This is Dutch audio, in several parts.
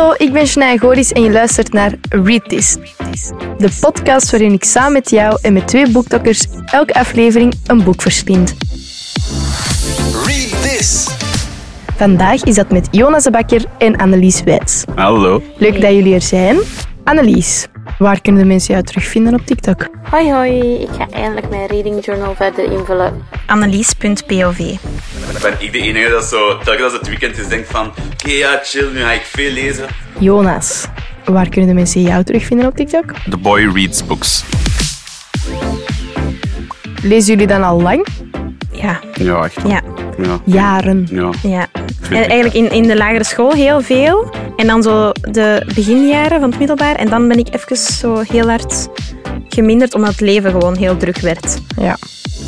Hallo, ik ben Shania Goris en je luistert naar Read This. De podcast waarin ik samen met jou en met twee boektokkers elke aflevering een boek verslind. Read this. Vandaag is dat met Jonas de Bakker en Annelies Wijts. Hallo. Leuk dat jullie er zijn. Annelies, waar kunnen de mensen jou terugvinden op TikTok? Hoi hoi, ik ga eindelijk mijn reading journal verder invullen. Annelies.pov. Ben ik de enige dat zo, telkens als het weekend is, denkt van oké ja, chill, nu ga ik veel lezen. Jonas, waar kunnen de mensen jou terugvinden op TikTok? The boy reads books. Lezen jullie dan al lang? Ja, Ja, echt ja, Ja. Jaren. ja. ja. En eigenlijk in, in de lagere school heel veel. En dan zo de beginjaren van het middelbaar. En dan ben ik even zo heel hard geminderd, omdat het leven gewoon heel druk werd. Ja.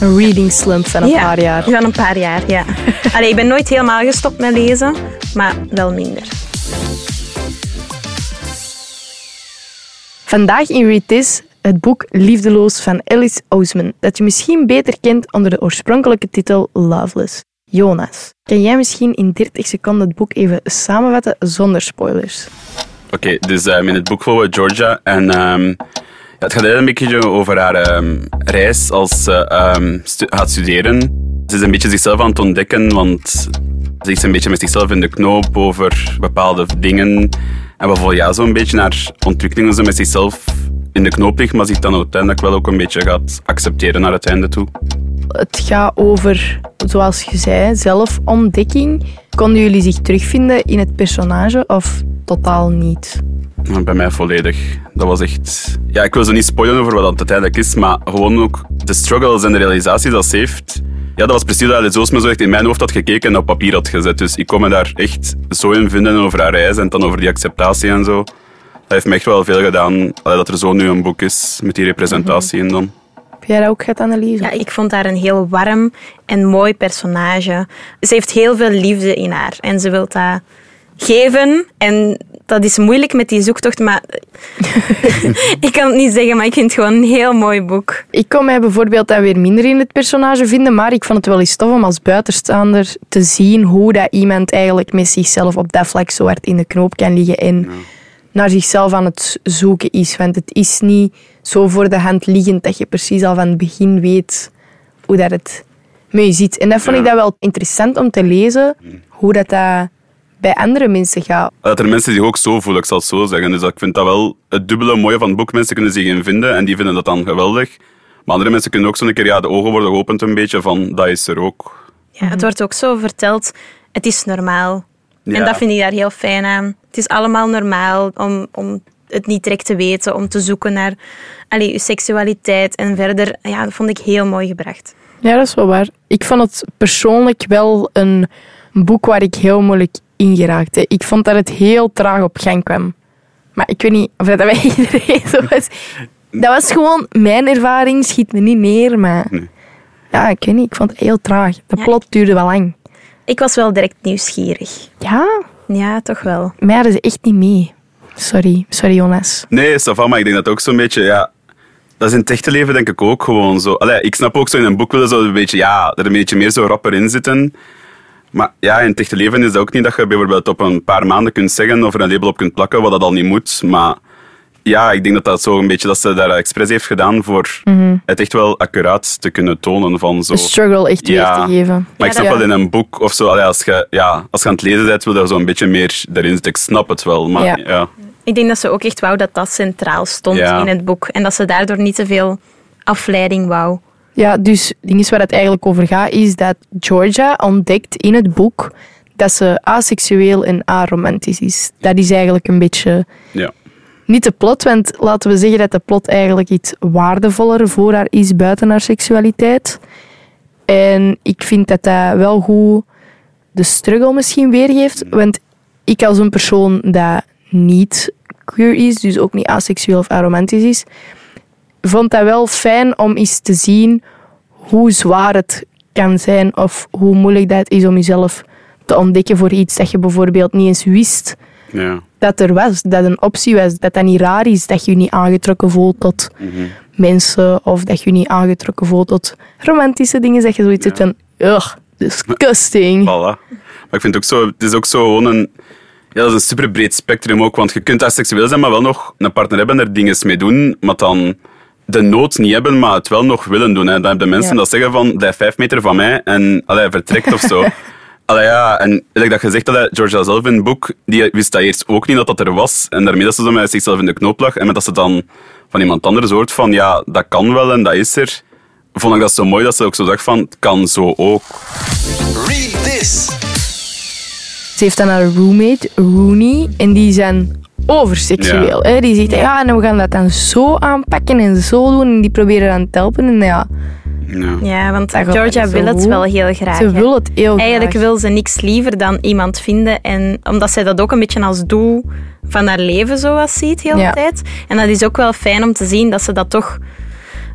Een reading slump van een ja. paar jaar. Van een paar jaar, ja. Allee, ik ben nooit helemaal gestopt met lezen, maar wel minder. Vandaag in Read This het boek Liefdeloos van Alice Ousman, dat je misschien beter kent onder de oorspronkelijke titel Loveless. Jonas, kan jij misschien in 30 seconden het boek even samenvatten zonder spoilers? Oké, dus ehm, in het boek volgen Georgia en ehm, het gaat een beetje over haar ehm, reis als ze ehm, gaat studeren. Ze is een beetje zichzelf aan het ontdekken, want ze is een beetje met zichzelf in de knoop over bepaalde dingen. En we volgen ja, zo'n beetje naar ontwikkeling hoe ze met zichzelf in de knoop ligt, maar zich dan uiteindelijk wel ook een beetje gaat accepteren naar het einde toe. Het gaat over, zoals je zei, zelfontdekking. Konden jullie zich terugvinden in het personage of totaal niet? Bij mij volledig. Dat was echt... Ja, ik wil zo niet spoilen over wat dat uiteindelijk is, maar gewoon ook de struggles en de realisaties dat ze heeft. Ja, dat was precies dat Alice Oosme zo echt in mijn hoofd had gekeken en op papier had gezet. Dus ik kon me daar echt zo in vinden over haar reis en dan over die acceptatie en zo. Dat heeft me echt wel veel gedaan, allee, dat er zo nu een boek is met die representatie in dan. Heb jij dat ook gehad, Annelies? Ja, ik vond haar een heel warm en mooi personage. Ze heeft heel veel liefde in haar en ze wil dat geven. En dat is moeilijk met die zoektocht, maar ik kan het niet zeggen, maar ik vind het gewoon een heel mooi boek. Ik kon mij bijvoorbeeld dan weer minder in het personage vinden, maar ik vond het wel eens tof om als buitenstaander te zien hoe dat iemand eigenlijk met zichzelf op dat vlak zo hard in de knoop kan liggen en naar zichzelf aan het zoeken is. Want het is niet zo voor de hand liggend dat je precies al van het begin weet hoe dat het met je zit. En dat vond Ja. ik dat wel interessant om te lezen, hoe dat, dat bij andere mensen gaat. Dat er mensen zich ook zo voelen, ik zal het zo zeggen. Dus ik vind dat wel het dubbele mooie van het boek. Mensen kunnen zich in vinden en die vinden dat dan geweldig. Maar andere mensen kunnen ook zo'n keer ja, de ogen worden geopend een beetje van dat is er ook. Ja, het wordt ook zo verteld, het is normaal. En dat vind ik daar heel fijn aan. Het is allemaal normaal om, om het niet direct te weten, om te zoeken naar allee, je seksualiteit en verder. Ja, dat vond ik heel mooi gebracht. Ja, dat is wel waar. Ik vond het persoonlijk wel een boek waar ik heel moeilijk in geraakte. Ik vond dat het heel traag op gang kwam. Maar ik weet niet of dat bij iedereen zo was. Dat was gewoon mijn ervaring, schiet me niet neer, maar... Nee. Ja, ik weet niet, ik vond het heel traag. De plot duurde wel lang. Ik was wel direct nieuwsgierig. Ja, Ja, toch wel. mij hadden ze echt niet mee. Sorry, sorry Jonas. Nee, Savan, maar ik denk dat ook zo'n beetje, ja... Dat is in het echte leven denk ik ook gewoon zo. Allee, ik snap ook zo in een boek willen zo een beetje, ja, er een beetje meer zo rapper in zitten. Maar ja, in het echte leven is dat ook niet dat je bijvoorbeeld op een paar maanden kunt zeggen of er een label op kunt plakken, wat dat al niet moet. Maar ja, ik denk dat dat zo een beetje, dat ze daar expres heeft gedaan voor het echt wel accuraat te kunnen tonen van zo. De struggle echt Ja. weer te geven. Maar ik snap Ja. wel in een boek of zo, allee, als, je, ja, als je aan het lezen bent, wil je zo een beetje meer erin zitten. Ik snap het wel, maar Ja. ja. Ik denk dat ze ook echt wou dat dat centraal stond Ja. in het boek. En dat ze daardoor niet te veel afleiding wou. Ja, dus het ding is waar het eigenlijk over gaat, is dat Georgia ontdekt in het boek dat ze aseksueel en aromantisch is. Dat is eigenlijk een beetje ja. Niet de plot, want laten we zeggen dat de plot eigenlijk iets waardevoller voor haar is buiten haar seksualiteit. En ik vind dat dat wel goed de struggle misschien weergeeft, want ik als een persoon dat niet queer is, dus ook niet aseksueel of aromantisch is, vond dat wel fijn om eens te zien hoe zwaar het kan zijn of hoe moeilijk dat is om jezelf te ontdekken voor iets dat je bijvoorbeeld niet eens wist ja. Dat er was, dat een optie was, dat dat niet raar is dat je je niet aangetrokken voelt tot mensen of dat je je niet aangetrokken voelt tot romantische dingen, dat je zoiets hebt van, ugh, disgusting. Voilà. Maar ik vind het ook zo, het is ook zo gewoon een, Ja, dat is een super breed spectrum ook, want je kunt seksueel zijn, maar wel nog een partner hebben en er dingen mee doen, maar dan de nood niet hebben, maar het wel nog willen doen. Hè. Dan hebben de mensen Ja. dat zeggen van, blijf vijf meter van mij en allee, vertrekt of zo. Allee, ja, en like dat gezegd had, Georgia zelf in het boek, die wist dat eerst ook niet dat dat er was. En daarmee dat ze zo met zichzelf in de knoop lag. En met dat ze dan van iemand anders hoort van, ja, dat kan wel en dat is er. Vond ik dat zo mooi dat ze ook zo dacht van, het kan zo ook. Read this. Ze heeft dan haar roommate, Rooney, en die zijn overseksueel. Hè? Die zegt, ja, en we gaan dat dan zo aanpakken en zo doen. En die proberen dan te helpen. En ja, Ja. Ja, want Georgia wil het wel heel graag. ze wil het heel Eigenlijk graag. wil ze niks liever dan iemand vinden. En omdat zij dat ook een beetje als doel van haar leven zoals ziet de hele Ja. tijd. En dat is ook wel fijn om te zien dat ze dat toch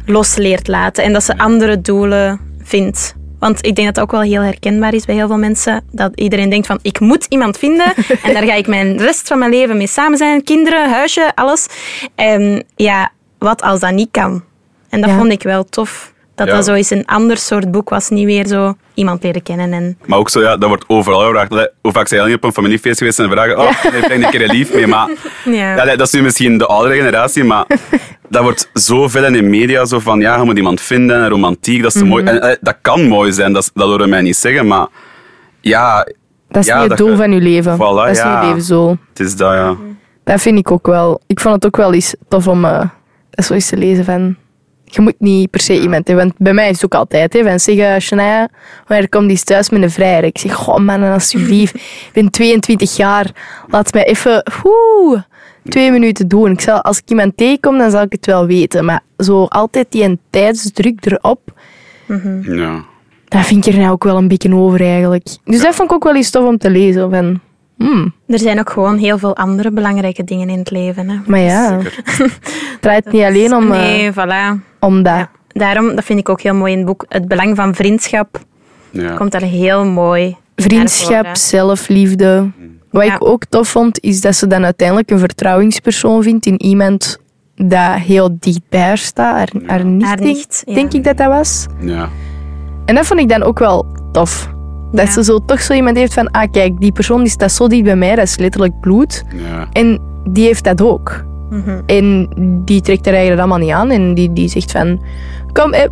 los leert laten. En dat ze andere doelen vindt. Want ik denk dat het ook wel heel herkenbaar is bij heel veel mensen. Dat iedereen denkt van, ik moet iemand vinden. en daar ga ik mijn rest van mijn leven mee samen zijn. Kinderen, huisje, alles. En ja, wat als dat niet kan? En dat Ja. vond ik wel tof. Dat Ja. dat zo eens een ander soort boek was. Niet weer zo iemand leren kennen. En Maar ook zo, ja, dat wordt overal gevraagd. Hoe vaak zijn jullie op een familiefeest geweest en vragen, oh, ik breng een keer een lief mee. Maar Ja. ja, dat is nu misschien de oudere generatie, maar dat wordt zoveel in de media zo van, ja, je moet iemand vinden, en romantiek, dat is te mooi. En eh, dat kan mooi zijn, dat, dat horen mij niet zeggen, maar ja, Dat is Ja, niet dat het doel je- van je leven. Voilà, dat is ja. niet je leven zo. het is dat, ja. Dat vind ik ook wel. Ik vond het ook wel eens tof om eh, dat zo eens te lezen van... Je moet niet per se iemand hebben. Want bij mij is het ook altijd. Hè, van zeggen, Shania, wanneer komt die thuis met een vrijer? Ik zeg, goh man, alsjeblieft. Ik ben 22 jaar. Laat mij even... Woe, twee minuten doen. Ik zal, als ik iemand tegenkom, dan zal ik het wel weten. Maar zo altijd die een tijdsdruk erop... ja. Dat vind ik er nou ook wel een beetje over eigenlijk. Dus dat vond ik ook wel eens tof om te lezen. Van, hmm, er zijn ook gewoon heel veel andere belangrijke dingen in het leven. Hè. maar ja, het draait niet alleen om, eh, Nee, voilà. om dat. Daarom, dat vind ik ook heel mooi in het boek. Het belang van vriendschap ja. komt daar heel mooi Vriendschap, zelfliefde. Wat Ja. ik ook tof vond, is dat ze dan uiteindelijk een vertrouwingspersoon vindt in iemand dat heel dicht bij haar staat. Haar, haar nicht, Haar denk, nicht, ja. denk ik dat dat was. ja. En dat vond ik dan ook wel tof. Dat Ja. ze zo toch zo iemand heeft van, ah kijk, die persoon die staat zo dicht bij mij, dat is letterlijk bloed. ja. En die heeft dat ook. Mhm. En die trekt er eigenlijk allemaal niet aan. En die, die zegt van, kom, eh,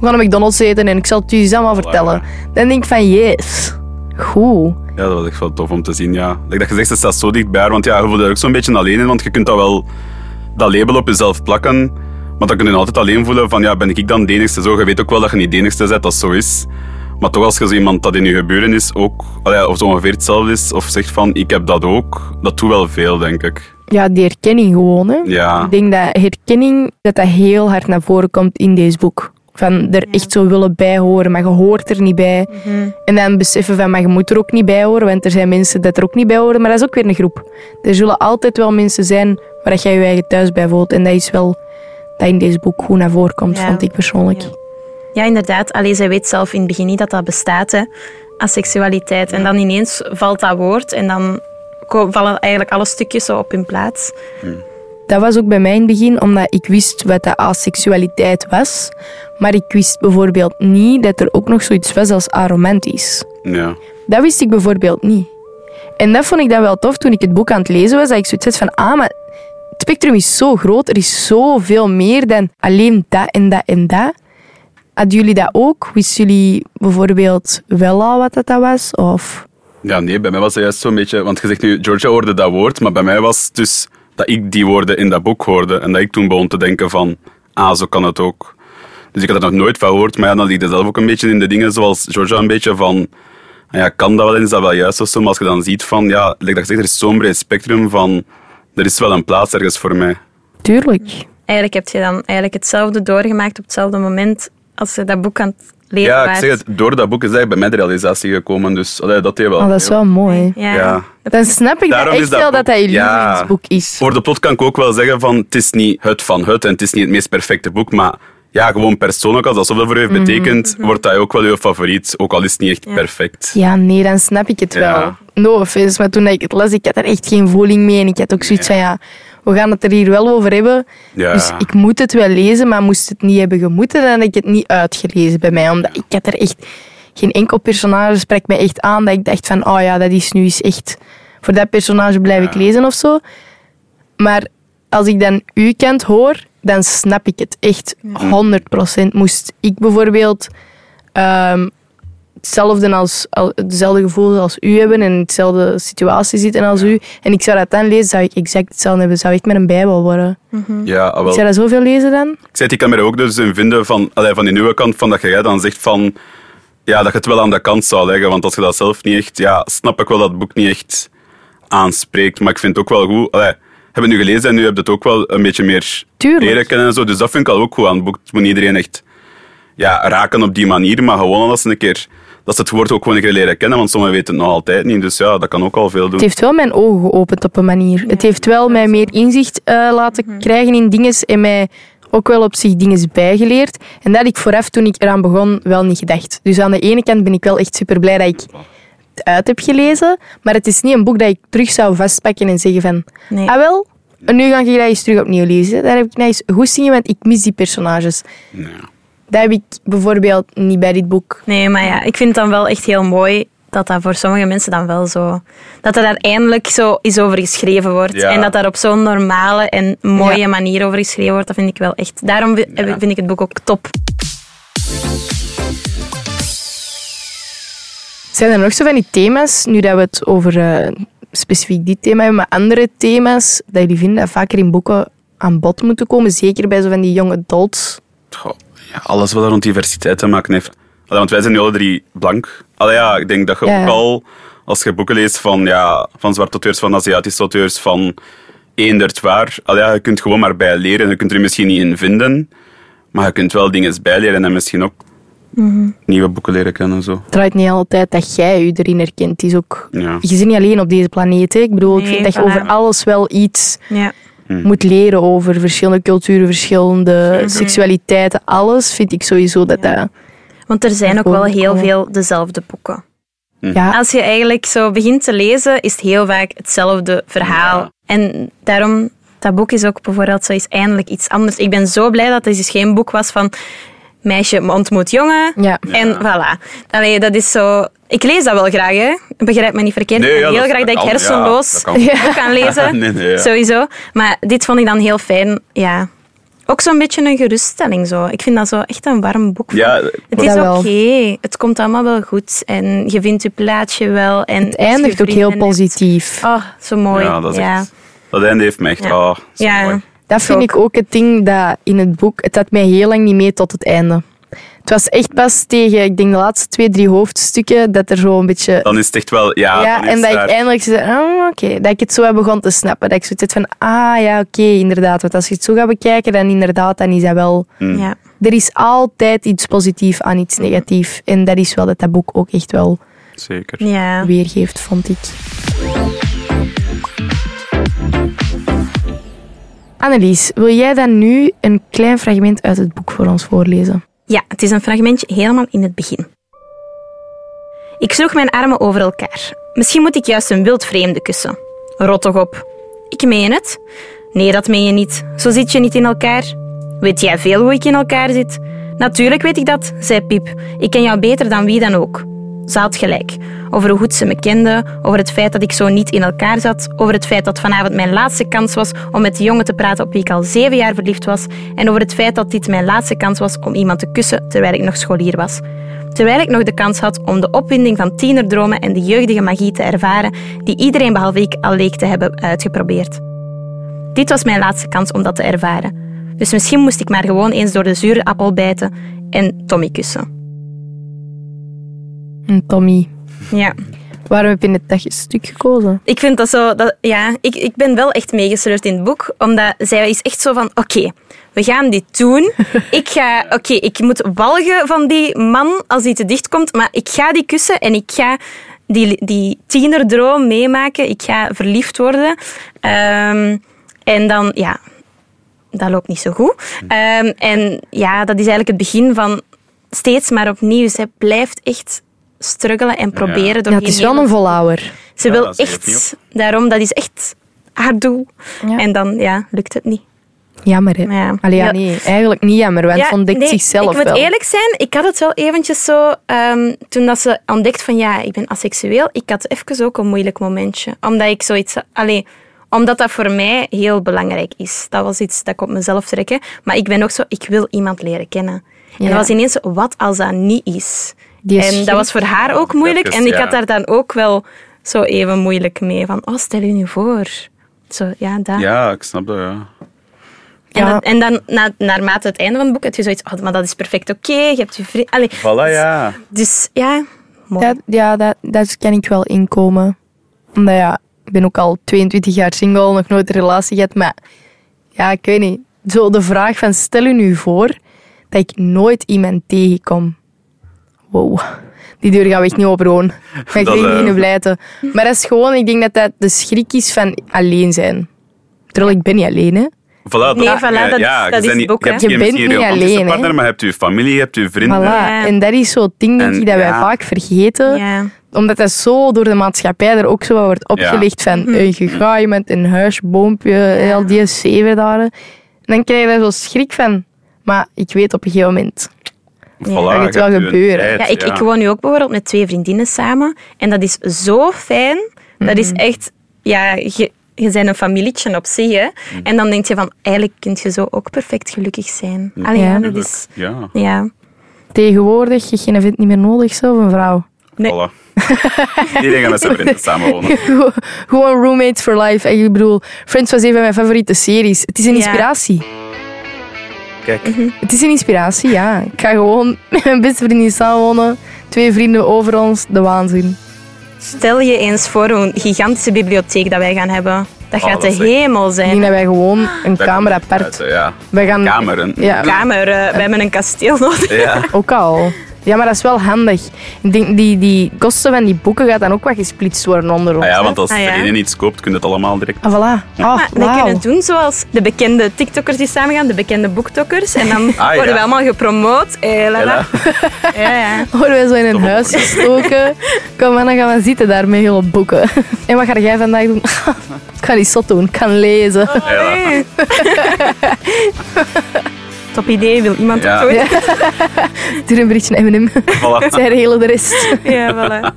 we gaan een McDonald's eten en ik zal het je eens allemaal vertellen. Dan denk ik van, yes, goed. Ja, dat was echt wel tof om te zien, ja. Dat je zegt, ze staat zo dichtbij haar, want ja, je voelt er ook zo'n beetje alleen in, want je kunt dat wel, dat label op jezelf plakken, maar dan kun je altijd alleen voelen van, ja, ben ik dan de enigste zo? Je weet ook wel dat je niet de enigste bent, dat zo is. Maar toch als je zo iemand dat in je gebeuren is, ook, of zo ongeveer hetzelfde is, of zegt van, ik heb dat ook, dat doet wel veel, denk ik. Ja, die herkenning gewoon. Hè. Ja. Ik denk dat herkenning dat dat heel hard naar voren komt in deze boek. Van er echt zo willen bij horen, maar je hoort er niet bij. En dan beseffen van, maar je moet er ook niet bij horen, want er zijn mensen dat er ook niet bij horen. Maar dat is ook weer een groep. Er zullen altijd wel mensen zijn waar dat jij je eigen thuis bij voelt. En dat is wel dat in deze boek goed naar voren komt, Ja. vond ik persoonlijk. Ja, inderdaad. Allee, zij weet zelf in het begin niet dat dat bestaat, hè. Asexualiteit. En dan ineens valt dat woord en dan vallen eigenlijk alle stukjes zo op hun plaats. Dat was ook bij mij in het begin, omdat ik wist wat dat aseksualiteit was. Maar ik wist bijvoorbeeld niet dat er ook nog zoiets was als aromantisch. Ja. Dat wist ik bijvoorbeeld niet. En dat vond ik dan wel tof toen ik het boek aan het lezen was. Dat ik zoiets had van, ah, maar het spectrum is zo groot. Er is zoveel meer dan alleen dat en dat en dat. Hadden jullie dat ook? Wisten jullie bijvoorbeeld wel al wat dat was? Of... Ja, nee, bij mij was het juist zo'n beetje... Want je zegt nu, Georgia hoorde dat woord, maar bij mij was het dus dat ik die woorden in dat boek hoorde. En dat ik toen begon te denken van, ah, zo kan het ook. Dus ik had er nog nooit van gehoord, maar ja, dan liet ik zelf ook een beetje in de dingen zoals Georgia een beetje van... ah Ja, kan dat wel en is dat wel juist of zo? Maar als je dan ziet van, ja, like dat je zegt, er is zo'n breed spectrum van... Er is wel een plaats ergens voor mij. Tuurlijk. Eigenlijk heb je dan eigenlijk hetzelfde doorgemaakt op hetzelfde moment als je dat boek aan het lezen Ja, ik zeg het, door dat boek is eigenlijk bij mij de realisatie gekomen. Dus allee, dat deed wel. Oh, dat is wel mooi. Ja. Ja. Dan snap ik Daarom dat echt dat wel boek- dat dat je Ja. lievelingsboek is. Voor de plot kan ik ook wel zeggen van het is niet het van het en het is niet het meest perfecte boek, maar ja, gewoon persoonlijk, als dat zoveel voor u heeft Mhm. betekend, wordt dat ook wel uw favoriet, ook al is het niet echt perfect. Ja, nee, dan snap ik het Ja. wel. No offense, maar toen ik het las, ik had er echt geen voeling mee. En ik had ook zoiets van, ja, we gaan het er hier wel over hebben. Ja. Dus ik moet het wel lezen, maar moest het niet hebben gemoeten, dan had ik het niet uitgelezen bij mij. Omdat ik had er echt... Geen enkel personage spreekt mij echt aan dat ik dacht van, oh ja, dat is nu eens echt voor dat personage blijf ik lezen of zo. Maar als ik dan uw kant hoor, dan snap ik het echt 100%. Moest ik bijvoorbeeld ehm, hetzelfde, als, al- hetzelfde gevoel als u hebben en in hetzelfde situatie zitten als u, en ik zou dat dan lezen, zou ik exact hetzelfde hebben. Zou echt met een bijbel worden. Ja, ah, Ik wel. zou dat zoveel lezen dan. Ik zei, ik kan me er ook dus in vinden van, allee, van die nieuwe kant, van dat jij dan zegt van, ja, dat je het wel aan de kant zou leggen. Want als je dat zelf niet echt, ja, snap ik wel dat het boek niet echt aanspreekt. Maar ik vind het ook wel goed, allee, heb het nu gelezen en nu heb je het ook wel een beetje meer Tuurlijk. leren kennen en zo. Dus dat vind ik al ook goed aan het boek. Het moet niet iedereen echt ja, raken op die manier, maar gewoon als een keer, dat ze het woord ook gewoon een keer leren kennen. Want sommigen weten het nog altijd niet. Dus ja, dat kan ook al veel doen. Het heeft wel mijn ogen geopend op een manier. Het heeft wel mij meer inzicht eh, laten krijgen in dingen en mij ook wel op zich dingen bijgeleerd. En dat had ik vooraf, toen ik eraan begon, wel niet gedacht. Dus aan de ene kant ben ik wel echt super blij dat ik het uit heb gelezen. Maar het is niet een boek dat ik terug zou vastpakken en zeggen van... Nee. Ah wel, en nu ga ik dat eens terug opnieuw lezen. Daar heb ik nou eens goed in, want ik mis die personages. Ja. Dat heb ik bijvoorbeeld niet bij dit boek. Nee, maar ja, ik vind het dan wel echt heel mooi dat dat voor sommige mensen dan wel zo... Dat er daar eindelijk zo is over geschreven wordt. Ja. En dat daar op zo'n normale en mooie Ja. manier over geschreven wordt. Dat vind ik wel echt... Daarom vind ik het boek ook top. Zijn er nog zo van die thema's, nu dat we het over eh, specifiek dit thema hebben, maar andere thema's dat jullie vinden dat vaker in boeken aan bod moeten komen? Zeker bij zo van die young adults. Goh, alles wat er rond diversiteit te maken heeft. Allee, want wij zijn nu alle drie blank. Allee, ja, ik denk dat je Ja, ook al, als je boeken leest van, ja, van zwarte auteurs, van Aziatische auteurs, van eendert waar, allee, ja, je kunt gewoon maar bij leren. Je kunt er misschien niet in vinden, maar je kunt wel dingen bijleren en misschien ook Mhm. nieuwe boeken leren kennen. Zo. Het draait niet altijd dat jij je erin herkent. Het is ook... Ja. Je zit niet alleen op deze planeet. Hè. Ik bedoel, ik vind dat je over alles wel iets Ja. Moet leren over verschillende culturen, verschillende seksualiteiten. Alles vind ik sowieso dat dat... Want er zijn ook wel heel komen. veel dezelfde boeken. Ja, Als je eigenlijk zo begint te lezen, is het heel vaak hetzelfde verhaal. Ja. En daarom, dat boek is ook bijvoorbeeld zo is eindelijk iets anders. Ik ben zo blij dat het dus geen boek was van meisje ontmoet jongen. Ja. En voilà. Allee, dat is zo... Ik lees dat wel graag, hè. Begrijp me niet verkeerd. Nee, ik ja, wil heel dat- graag dat, dat ik kan, ja, hersenloos dat kan. lezen. Nee, nee, ja. Sowieso. Maar dit vond ik dan heel fijn. Ja. Ook zo'n beetje een geruststelling. Zo. Ik vind dat zo echt een warm boek. Ja, het is oké. Het komt allemaal wel goed. En je vindt je plaatsje wel. En het eindigt ook heel positief. Oh, zo mooi. ja, dat is ja. echt... Dat einde heeft me echt... Ja. ah, zo Ja. mooi. Dat vind ik ook het ding dat in het boek... Het had mij heel lang niet mee tot het einde. Het was echt pas tegen, ik denk de laatste twee, drie hoofdstukken, dat er zo een beetje... Dan is het echt wel... Ja, ja, en dat daar- ik eindelijk zei, oh, oké, dat ik het zo heb begon te snappen. Dat ik zoiets had van, ah ja, oké, inderdaad. Want als je het zo gaat bekijken, dan inderdaad, dan is dat wel... Ja. Er is altijd iets positiefs aan iets negatiefs. En dat is wel dat dat boek ook echt wel Zeker. Ja. weergeeft, vond ik. Annelies, wil jij dan nu een klein fragment uit het boek voor ons voorlezen? ja, het is een fragmentje helemaal in het begin. Ik sloeg mijn armen over elkaar. Misschien moet ik juist een wild vreemde kussen. Rot toch op. Ik meen het. Nee, dat meen je niet. Zo zit je niet in elkaar. Weet jij veel hoe ik in elkaar zit? Natuurlijk weet ik dat, zei Piep. Ik ken jou beter dan wie dan ook. Ze had gelijk. Over hoe goed ze me kende, over het feit dat ik zo niet in elkaar zat, over het feit dat vanavond mijn laatste kans was om met de jongen te praten op wie ik al zeven jaar verliefd was, en over het feit dat dit mijn laatste kans was om iemand te kussen terwijl ik nog scholier was. Terwijl ik nog de kans had om de opwinding van tienerdromen en de jeugdige magie te ervaren die iedereen behalve ik al leek te hebben uitgeprobeerd. Dit was mijn laatste kans om dat te ervaren. Dus misschien moest ik maar gewoon eens door de zure appel bijten en Tommy kussen. En Tommy, Ja. waarom heb je het dat stuk gekozen? Ik vind dat zo... Dat, ja, ik, ik ben wel echt meegesleurd in het boek, omdat zij is echt zo van... Oké, we gaan dit doen. Ik ga... Oké, ik moet walgen van die man als die te dicht komt, maar ik ga die kussen en ik ga die, die tienerdroom meemaken. Ik ga verliefd worden. Ehm, en dan, ja... Dat loopt niet zo goed. Ehm, en ja, dat is eigenlijk het begin van steeds maar opnieuw. Zij blijft echt struggelen en proberen. door Ja, het is wel een volhouwer. ze Ja, wil echt, daarom, dat is echt haar doel. Ja. En dan ja, lukt het niet. Jammer, hè? Ja. Allee, ja, Ja. nee, eigenlijk niet jammer, want Ja, ze ontdekt nee, zichzelf Ik moet wel. eerlijk zijn, ik had het wel eventjes zo... ehm, toen dat ze ontdekt van ja, ik ben asexueel, ik had even ook een moeilijk momentje. Omdat ik zoiets... Allee, omdat dat voor mij heel belangrijk is. Dat was iets dat ik op mezelf trekken. Maar ik ben ook zo, ik wil iemand leren kennen. En Ja. dat was ineens wat als dat niet is? Die en dat was voor haar ook moeilijk. Even, En ik ja. had daar dan ook wel zo even moeilijk mee. Van, oh, stel je nu voor. Zo, ja, dat. Ja, ik snap dat, ja. En, Ja. dat- en dan, na, naarmate het einde van het boek, heb je zoiets oh, maar dat is perfect oké. Je hebt je vriend... Allee, Voilà, ja. Dus ja, mooi. Ja, ja dat, dat kan ik wel inkomen. Omdat ja, ik ben ook al 22 jaar single, nog nooit een relatie gehad. Maar ja, ik weet niet. Zo de vraag van, stel u nu voor dat ik nooit iemand tegenkom. Wow. Die deur gaan we echt niet open gewoon. Ga ik Dat, beginnen blijten. Maar dat is gewoon, ik denk dat dat de schrik is van alleen zijn. Terwijl ik ben niet alleen, hè. Voilà, Nee, voilà, dat is- ja, dat je is bent het boek, Je, hebt. Je bent niet alleen, partner, maar je hebt je familie, je hebt je vrienden. Voilà. Ja. En dat is zo'n ding, denk ik, dat wij ja. vaak vergeten. Ja. Omdat dat zo door de maatschappij er ook zo wordt opgelegd van eh, je gaat iemand een huis, boompje, al die zeven dagen. Dan krijg je daar zo schrik van. Maar ik weet op een gegeven moment. Voilà, gaat het je wel gebeuren. tijd, Ja, ik, ik woon nu ook bijvoorbeeld met twee vriendinnen samen. En dat is zo fijn. Dat is echt... Ja, je, je bent een familietje op zich, hè. En dan denk je van, eigenlijk kun je zo ook perfect gelukkig zijn. Allee, Ja. ja, dat is... Ja, Ja. Tegenwoordig, je geen vent niet meer nodig, zelf een vrouw. Nee. voilà. Iedereen gaat met zijn vrienden samenwonen. Gewoon roommates for life. En ik bedoel, Friends was een van mijn favoriete series. Het is een Ja. inspiratie. Kijk, Het is een inspiratie, ja. Ik ga gewoon met mijn beste vriendin samenwonen. Twee vrienden over ons, de waanzin. Stel je eens voor een gigantische bibliotheek dat wij gaan hebben. Dat Oh, gaat dat de echt- hemel Ik zijn. denk dat wij gewoon een kamer apart... Ja, Wij gaan... kameren. Ja, Kamer, we hebben een kasteel nodig. Ja. Ook al. Ja, maar dat is wel handig. Ik denk, die, die kosten van die boeken gaat dan ook wat gesplitst worden onder ons. Ah ja, want als Ah, ja. er één iets koopt, kun je het allemaal direct... Ah, voilà. Ah, Maar wauw. kunnen doen zoals de bekende TikTokkers die samen gaan, de bekende boektokkers. En dan ja. worden we allemaal gepromoot. Eh, la, la. Ella. Ja, ja. Worden wij zo in een Top. huis gestoken. Kom aan, dan gaan we zitten daar met hele boeken. En wat ga jij vandaag doen? ik ga niet zot doen, ik kan lezen. Nee. Top idee, wil iemand Ja. dat doen? Doe een berichtje naar M&M. Voilà. Zij regelen de rest. Ja, voilà.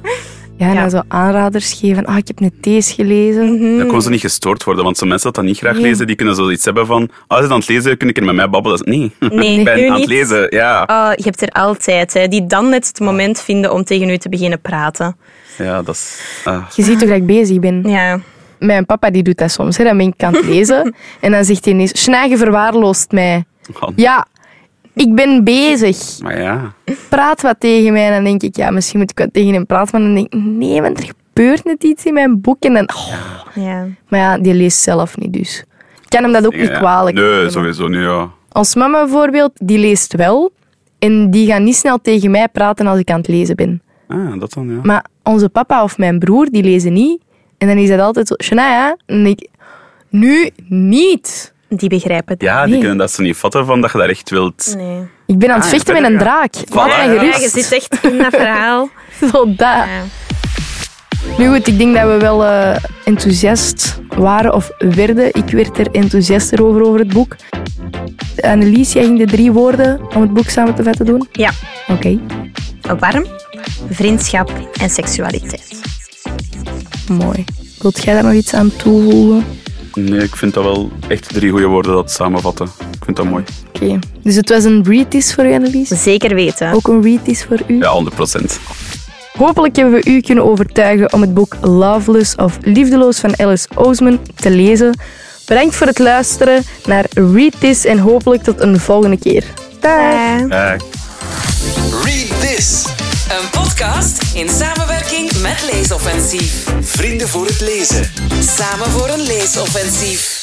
Ja, en Ja. dan zo aanraders geven. Ah, ik heb net deze gelezen. Dan kon ze niet gestoord worden, want sommige mensen dat dat niet graag Nee. lezen, die kunnen zoiets hebben van, als je aan het lezen, kun je met mij babbelen. Nee, Nee, ik ben nu aan het niet. lezen, ja. Oh, je hebt er altijd, hè, die dan net het moment vinden om tegen u te beginnen praten. Ja, dat is... ah. Je ziet toch dat ik bezig ben. Ja. Mijn papa die doet dat soms. Hè. Dan ben ik aan het lezen. en dan zegt hij ineens, Snage verwaarloost mij. Ja, ik ben bezig. Maar ja, Praat wat tegen mij. En dan denk ik, ja, misschien moet ik wat tegen hem praten. Maar dan denk ik, nee, want er gebeurt net iets in mijn boek. En dan, oh. ja. Maar ja, die leest zelf niet, dus. Ik kan hem dat ook niet kwalijk Nee, nemen. sowieso niet, ja. Als mama bijvoorbeeld, die leest wel. En die gaat niet snel tegen mij praten als ik aan het lezen ben. Ah, dat dan, ja. Maar onze papa of mijn broer, die lezen niet. En dan is dat altijd zo, Shania, en ik, nu niet. Die begrijpen het. Ja, die Nee. kunnen dat zo niet vatten van dat je daar echt wilt... Nee. Ik ben aan het Ah, vechten ja, met een draak. Laat Voilà, mij ja. Ja, gerust. je zit echt in dat verhaal. Zo dat. Ja. Nu goed, ik denk dat we wel eh, enthousiast waren of werden. Ik werd er enthousiaster over, over het boek. Annelies, jij ging de drie woorden om het boek samen te vatten doen? ja. Oké, Warm, vriendschap en seksualiteit. mooi. Wilt jij daar nog iets aan toevoegen? Nee, ik vind dat wel echt drie goede woorden dat samenvatten. Ik vind dat mooi. Oké, dus het was een read-is voor u, Annelies? Zeker weten. Ook een read-is voor u? Ja, 100 procent. Hopelijk hebben we u kunnen overtuigen om het boek Loveless of Liefdeloos van Alice Oseman te lezen. Bedankt voor het luisteren naar Read This en hopelijk tot een volgende keer. Dag! Ja, Read This. Een podcast in samenwerking met Leesoffensief. Vrienden voor het lezen. Samen voor een leesoffensief.